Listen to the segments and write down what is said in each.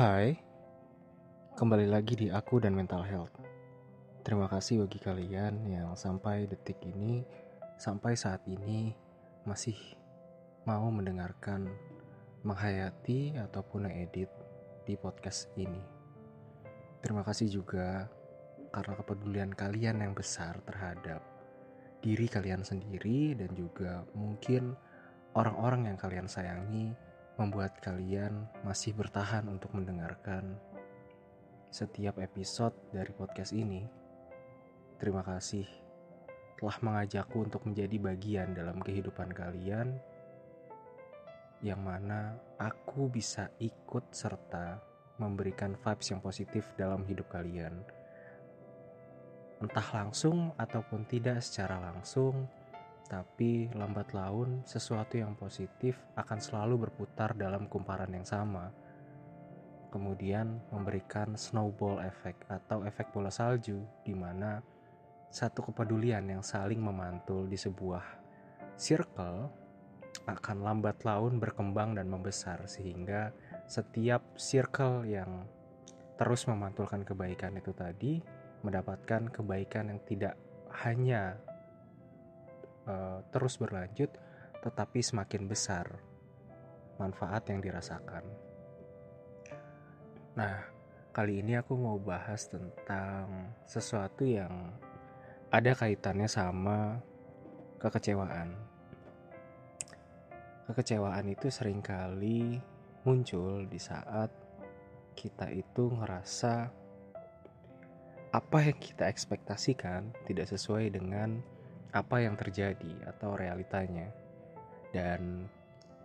Hai, kembali lagi di aku dan mental health. Terima kasih bagi kalian yang sampai detik ini, sampai saat ini masih mau mendengarkan, menghayati ataupun edit di podcast ini. Terima kasih juga karena kepedulian kalian yang besar terhadap diri kalian sendiri dan juga mungkin orang-orang yang kalian sayangi membuat kalian masih bertahan untuk mendengarkan setiap episode dari podcast ini. Terima kasih telah mengajakku untuk menjadi bagian dalam kehidupan kalian, yang mana aku bisa ikut serta memberikan vibes yang positif dalam hidup kalian. Entah langsung ataupun tidak secara langsung, tapi lambat laun sesuatu yang positif akan selalu berputar dalam kumparan yang sama. Kemudian memberikan snowball effect atau efek bola salju di mana satu kepedulian yang saling memantul di sebuah circle akan lambat laun berkembang dan membesar sehingga setiap circle yang terus memantulkan kebaikan itu tadi mendapatkan kebaikan yang tidak hanya uh, terus berlanjut, tetapi semakin besar manfaat yang dirasakan. Nah, kali ini aku mau bahas tentang sesuatu yang ada kaitannya sama kekecewaan. Kekecewaan itu sering kali muncul di saat kita itu ngerasa apa yang kita ekspektasikan tidak sesuai dengan apa yang terjadi atau realitanya. Dan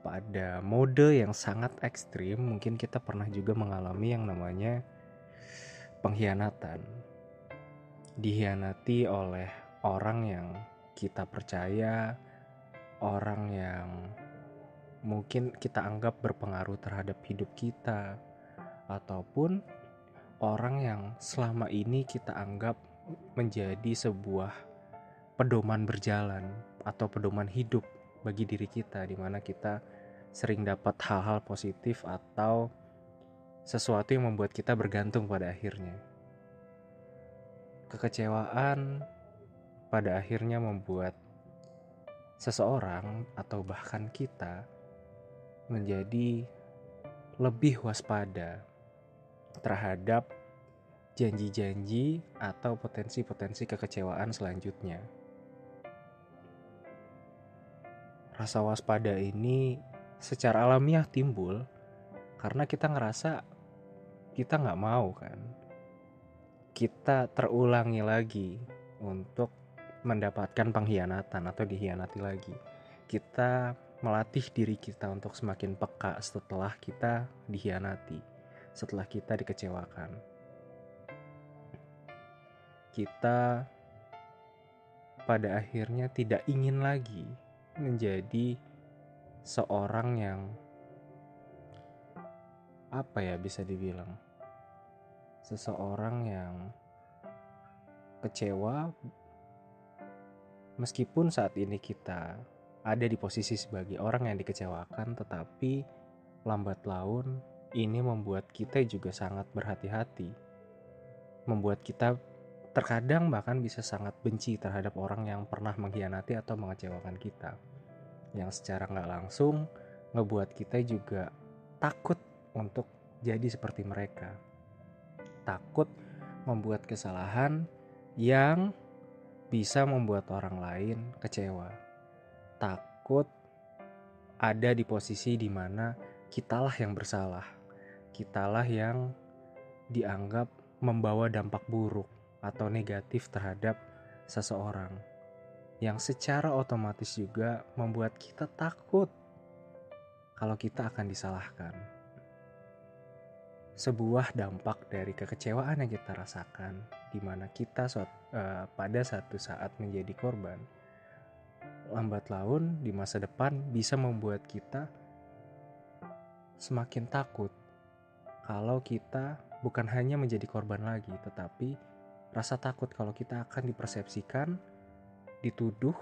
pada mode yang sangat ekstrim, mungkin kita pernah juga mengalami yang namanya pengkhianatan. Dihianati oleh orang yang kita percaya, orang yang mungkin kita anggap berpengaruh terhadap hidup kita, ataupun orang yang selama ini kita anggap menjadi sebuah pedoman berjalan atau pedoman hidup bagi diri kita di mana kita sering dapat hal-hal positif atau sesuatu yang membuat kita bergantung pada akhirnya. Kekecewaan pada akhirnya membuat seseorang atau bahkan kita menjadi lebih waspada terhadap janji-janji atau potensi-potensi kekecewaan selanjutnya. Rasa waspada ini secara alamiah timbul karena kita ngerasa kita nggak mau kan. Kita terulangi lagi untuk mendapatkan pengkhianatan atau dihianati lagi. Kita melatih diri kita untuk semakin peka setelah kita dihianati setelah kita dikecewakan. Kita pada akhirnya tidak ingin lagi menjadi seorang yang apa ya bisa dibilang seseorang yang kecewa meskipun saat ini kita ada di posisi sebagai orang yang dikecewakan tetapi lambat laun ini membuat kita juga sangat berhati-hati membuat kita terkadang bahkan bisa sangat benci terhadap orang yang pernah mengkhianati atau mengecewakan kita. Yang secara nggak langsung ngebuat kita juga takut untuk jadi seperti mereka. Takut membuat kesalahan yang bisa membuat orang lain kecewa. Takut ada di posisi di mana kitalah yang bersalah. Kitalah yang dianggap membawa dampak buruk atau negatif terhadap seseorang yang secara otomatis juga membuat kita takut kalau kita akan disalahkan. Sebuah dampak dari kekecewaan yang kita rasakan, di mana kita suat, uh, pada satu saat menjadi korban, lambat laun di masa depan bisa membuat kita semakin takut kalau kita bukan hanya menjadi korban lagi, tetapi rasa takut kalau kita akan dipersepsikan, dituduh,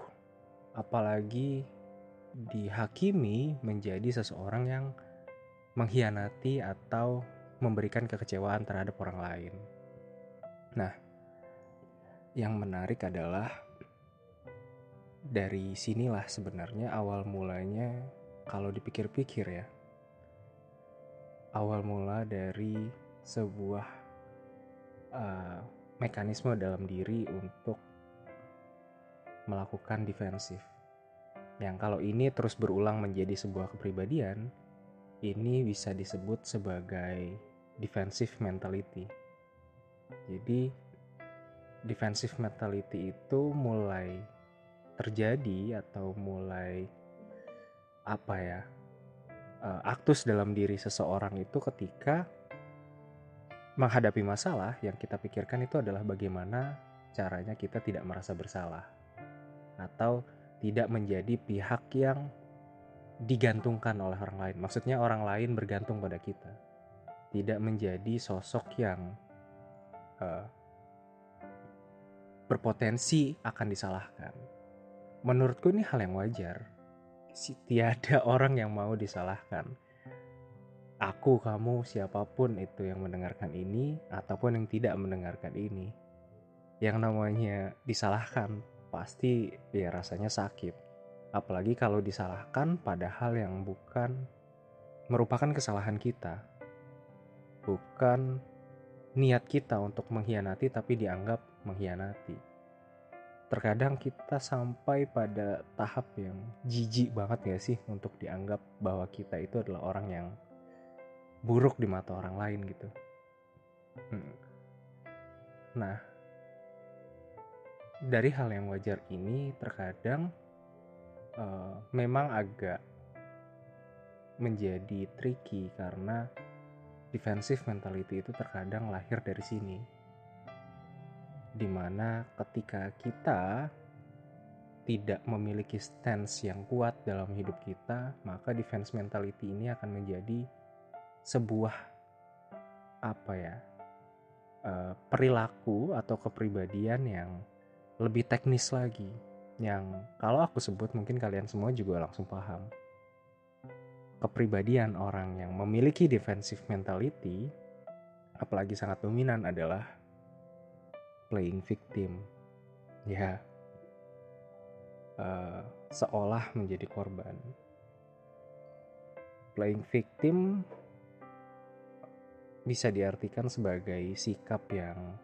apalagi dihakimi menjadi seseorang yang mengkhianati atau memberikan kekecewaan terhadap orang lain. Nah, yang menarik adalah dari sinilah sebenarnya awal mulanya kalau dipikir-pikir ya. Awal mula dari sebuah uh, mekanisme dalam diri untuk melakukan defensif. Yang kalau ini terus berulang menjadi sebuah kepribadian, ini bisa disebut sebagai defensive mentality. Jadi defensive mentality itu mulai terjadi atau mulai apa ya uh, aktus dalam diri seseorang itu ketika menghadapi masalah yang kita pikirkan itu adalah bagaimana caranya kita tidak merasa bersalah atau tidak menjadi pihak yang digantungkan oleh orang lain. Maksudnya orang lain bergantung pada kita. Tidak menjadi sosok yang uh, berpotensi akan disalahkan. Menurutku ini hal yang wajar. Tiada orang yang mau disalahkan. Aku, kamu, siapa pun itu yang mendengarkan ini ataupun yang tidak mendengarkan ini. Yang namanya disalahkan pasti ya rasanya sakit Apalagi kalau disalahkan pada hal yang bukan merupakan kesalahan kita. Bukan niat kita untuk mengkhianati tapi dianggap mengkhianati. Terkadang kita sampai pada tahap yang jijik banget ya sih untuk dianggap bahwa kita itu adalah orang yang buruk di mata orang lain gitu. Hmm. Nah, dari hal yang wajar ini terkadang uh, memang agak menjadi tricky karena defensive mentality itu terkadang lahir dari sini. Di mana ketika kita tidak memiliki stance yang kuat dalam hidup kita, maka defense mentality ini akan menjadi sebuah apa ya uh, perilaku atau kepribadian yang lebih teknis lagi yang kalau aku sebut mungkin kalian semua juga langsung paham. Kepribadian orang yang memiliki defensive mentality, apalagi sangat dominan adalah playing victim. Ya, uh, seolah menjadi korban. Playing victim bisa diartikan sebagai sikap yang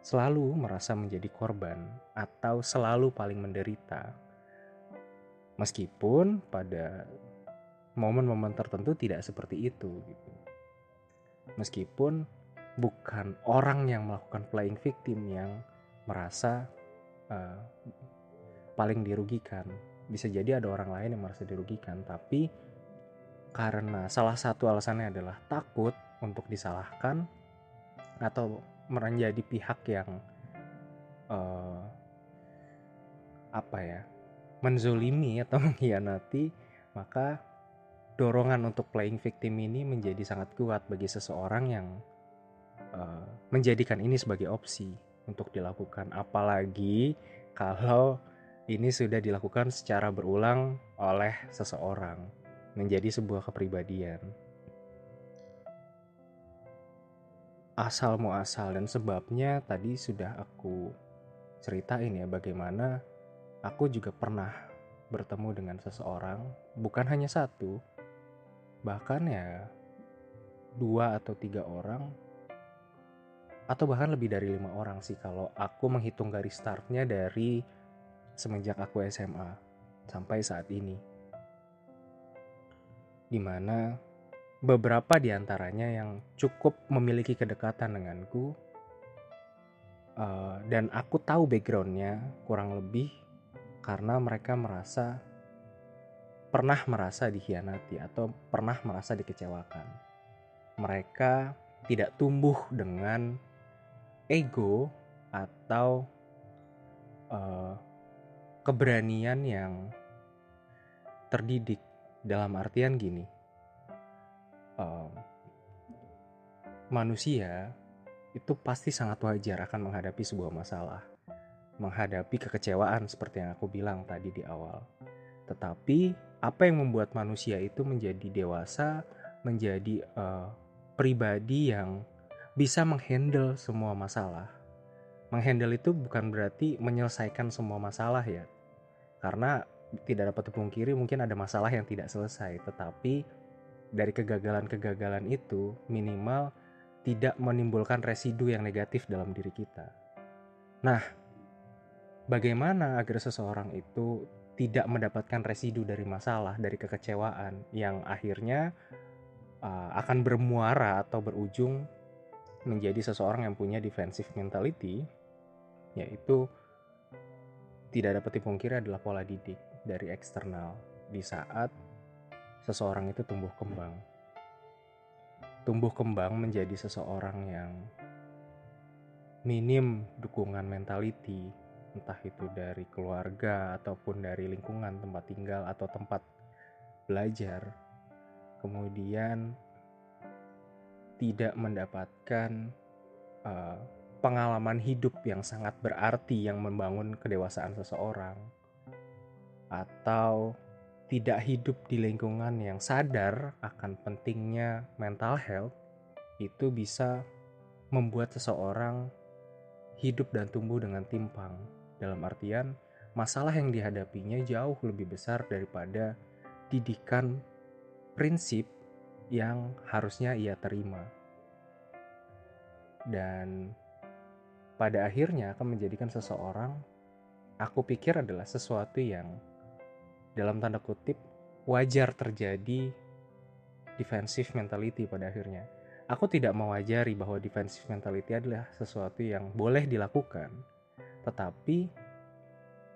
selalu merasa menjadi korban atau selalu paling menderita. Meskipun pada momen-momen tertentu tidak seperti itu gitu. Meskipun bukan orang yang melakukan playing victim yang merasa uh, paling dirugikan. Bisa jadi ada orang lain yang merasa dirugikan, tapi karena salah satu alasannya adalah takut untuk disalahkan atau menjadi pihak yang uh, apa ya menzolimi atau mengkhianati maka dorongan untuk playing victim ini menjadi sangat kuat bagi seseorang yang uh, menjadikan ini sebagai opsi untuk dilakukan apalagi kalau ini sudah dilakukan secara berulang oleh seseorang menjadi sebuah kepribadian. Asal muasal. Dan sebabnya tadi sudah aku ceritain ya bagaimana aku juga pernah bertemu dengan seseorang bukan hanya satu bahkan ya dua atau tiga orang atau bahkan lebih dari lima orang sih kalau aku menghitung garis startnya dari semenjak aku SMA sampai saat ini. Di mana beberapa di antaranya yang cukup memiliki kedekatan denganku uh, dan aku tahu backgroundnya kurang lebih karena mereka merasa pernah merasa dikhianati atau pernah merasa dikecewakan. Mereka tidak tumbuh dengan ego atau uh, keberanian yang terdidik dalam artian gini um, manusia itu pasti sangat wajar akan menghadapi sebuah masalah, menghadapi kekecewaan seperti yang aku bilang tadi di awal. Tetapi apa yang membuat manusia itu menjadi dewasa, menjadi uh, pribadi yang bisa menghandle semua masalah. Menghandle itu bukan berarti menyelesaikan semua masalah ya. Karena tidak dapat dipungkiri mungkin ada masalah yang tidak selesai, tetapi dari kegagalan-kegagalan itu minimal tidak menimbulkan residu yang negatif dalam diri kita. Nah, bagaimana agar seseorang itu tidak mendapatkan residu dari masalah, dari kekecewaan yang akhirnya uh, akan bermuara atau berujung menjadi seseorang yang punya defensive mentality, yaitu tidak dapat dipungkiri adalah pola didik dari eksternal di saat seseorang itu tumbuh kembang. Tumbuh kembang menjadi seseorang yang minim dukungan mentality, entah itu dari keluarga ataupun dari lingkungan tempat tinggal atau tempat belajar, kemudian tidak mendapatkan uh, pengalaman hidup yang sangat berarti yang membangun kedewasaan seseorang, atau tidak hidup di lingkungan yang sadar akan pentingnya mental health, itu bisa membuat seseorang hidup dan tumbuh dengan timpang dalam artian, masalah yang dihadapinya jauh lebih besar daripada didikan prinsip yang harusnya ia terima. Dan pada akhirnya akan menjadikan seseorang, aku pikir adalah sesuatu yang dalam tanda kutip wajar terjadi defensive mentality pada akhirnya. Aku tidak mewajari bahwa defensive mentality adalah sesuatu yang boleh dilakukan, tetapi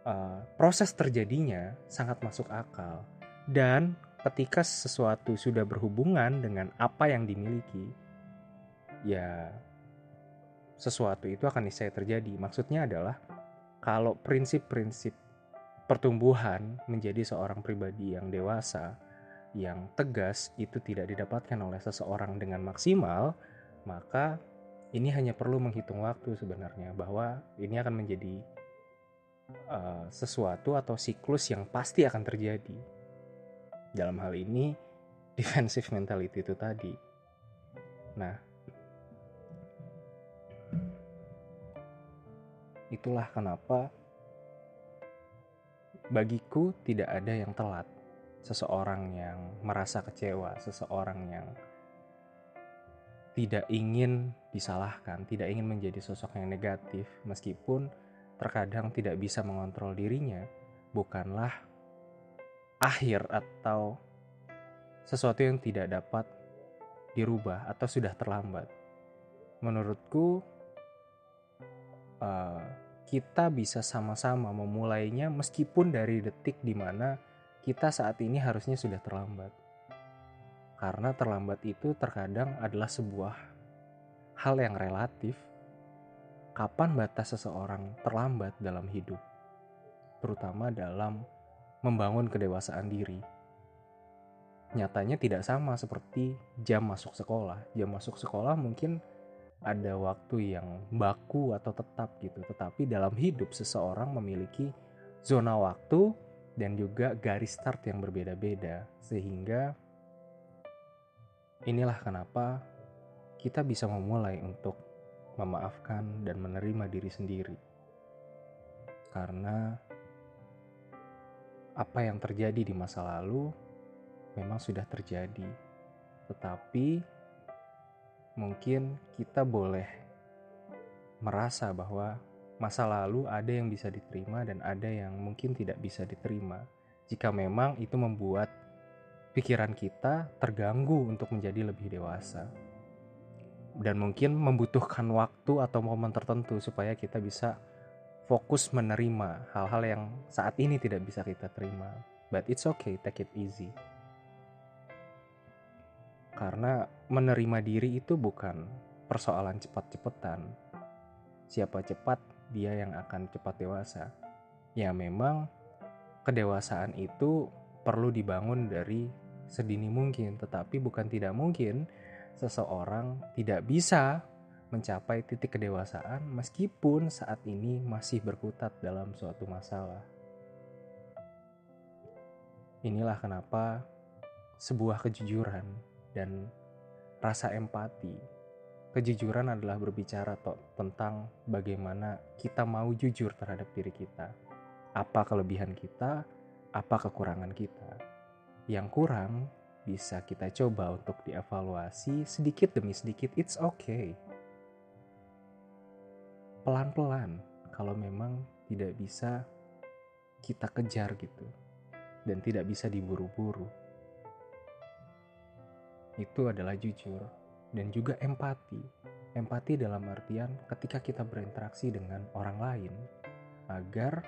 uh, proses terjadinya sangat masuk akal dan ketika sesuatu sudah berhubungan dengan apa yang dimiliki ya sesuatu itu akan niscaya terjadi maksudnya adalah kalau prinsip-prinsip pertumbuhan menjadi seorang pribadi yang dewasa yang tegas itu tidak didapatkan oleh seseorang dengan maksimal maka ini hanya perlu menghitung waktu sebenarnya bahwa ini akan menjadi uh, sesuatu atau siklus yang pasti akan terjadi. Dalam hal ini defensive mentality itu tadi. Nah, itulah kenapa bagiku tidak ada yang telat. Seseorang yang merasa kecewa, seseorang yang tidak ingin disalahkan, tidak ingin menjadi sosok yang negatif, meskipun terkadang tidak bisa mengontrol dirinya, bukanlah akhir atau sesuatu yang tidak dapat dirubah atau sudah terlambat. Menurutku, uh, kita bisa sama-sama memulainya meskipun dari detik di mana kita saat ini harusnya sudah terlambat. Karena terlambat itu terkadang adalah sebuah hal yang relatif. Kapan batas seseorang terlambat dalam hidup? Terutama dalam membangun kedewasaan diri. Nyatanya tidak sama seperti jam masuk sekolah. Jam masuk sekolah mungkin ada waktu yang baku atau tetap gitu. Tetapi dalam hidup seseorang memiliki zona waktu dan juga garis start yang berbeda-beda. Sehingga Inilah kenapa kita bisa memulai untuk memaafkan dan menerima diri sendiri. Karena apa yang terjadi di masa lalu memang sudah terjadi. Tetapi mungkin kita boleh merasa bahwa masa lalu ada yang bisa diterima dan ada yang mungkin tidak bisa diterima. Jika memang itu membuat pikiran kita terganggu untuk menjadi lebih dewasa. Dan mungkin membutuhkan waktu atau momen tertentu supaya kita bisa fokus menerima hal-hal yang saat ini tidak bisa kita terima. But it's okay, take it easy. Karena menerima diri itu bukan persoalan cepat-cepatan. Siapa cepat, dia yang akan cepat dewasa. Ya memang kedewasaan itu perlu dibangun dari sedini mungkin, tetapi bukan tidak mungkin seseorang tidak bisa mencapai titik kedewasaan meskipun saat ini masih berkutat dalam suatu masalah. Inilah kenapa sebuah kejujuran dan rasa empati. Kejujuran adalah berbicara tentang bagaimana kita mau jujur terhadap diri kita. Apa kelebihan kita, apa kekurangan kita. Yang kurang bisa kita coba untuk dievaluasi sedikit demi sedikit. It's okay. Pelan-pelan kalau memang tidak bisa kita kejar gitu dan tidak bisa diburu-buru itu adalah jujur dan juga empati. Empati dalam artian ketika kita berinteraksi dengan orang lain agar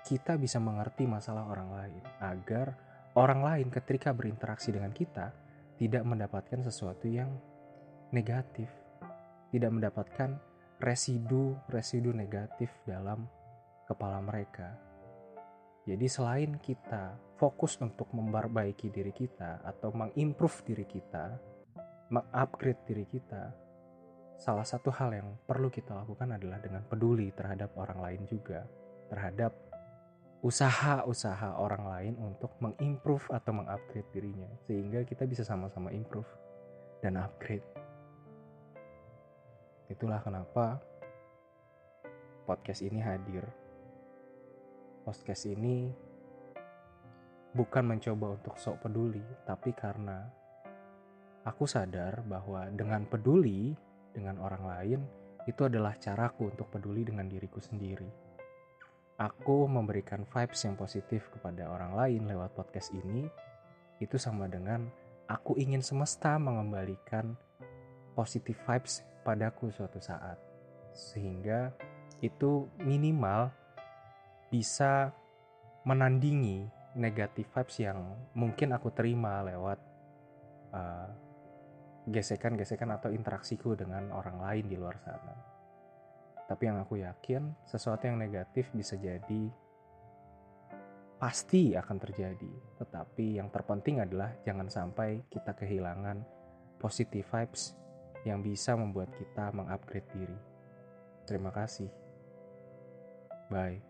kita bisa mengerti masalah orang lain, agar orang lain ketika berinteraksi dengan kita tidak mendapatkan sesuatu yang negatif, tidak mendapatkan residu-residu negatif dalam kepala mereka. Jadi selain kita fokus untuk memperbaiki diri kita atau mengimprove diri kita, mengupgrade diri kita, salah satu hal yang perlu kita lakukan adalah dengan peduli terhadap orang lain juga, terhadap usaha-usaha orang lain untuk mengimprove atau mengupgrade dirinya, sehingga kita bisa sama-sama improve dan upgrade. Itulah kenapa podcast ini hadir. Podcast ini bukan mencoba untuk sok peduli, tapi karena aku sadar bahwa dengan peduli dengan orang lain itu adalah caraku untuk peduli dengan diriku sendiri. Aku memberikan vibes yang positif kepada orang lain lewat podcast ini, itu sama dengan aku ingin semesta mengembalikan positif vibes padaku suatu saat. Sehingga itu minimal bisa menandingi negatif vibes yang mungkin aku terima lewat uh, gesekan-gesekan atau interaksiku dengan orang lain di luar sana. Tapi yang aku yakin, sesuatu yang negatif bisa jadi pasti akan terjadi. Tetapi yang terpenting adalah jangan sampai kita kehilangan positive vibes yang bisa membuat kita mengupgrade diri. Terima kasih. Bye.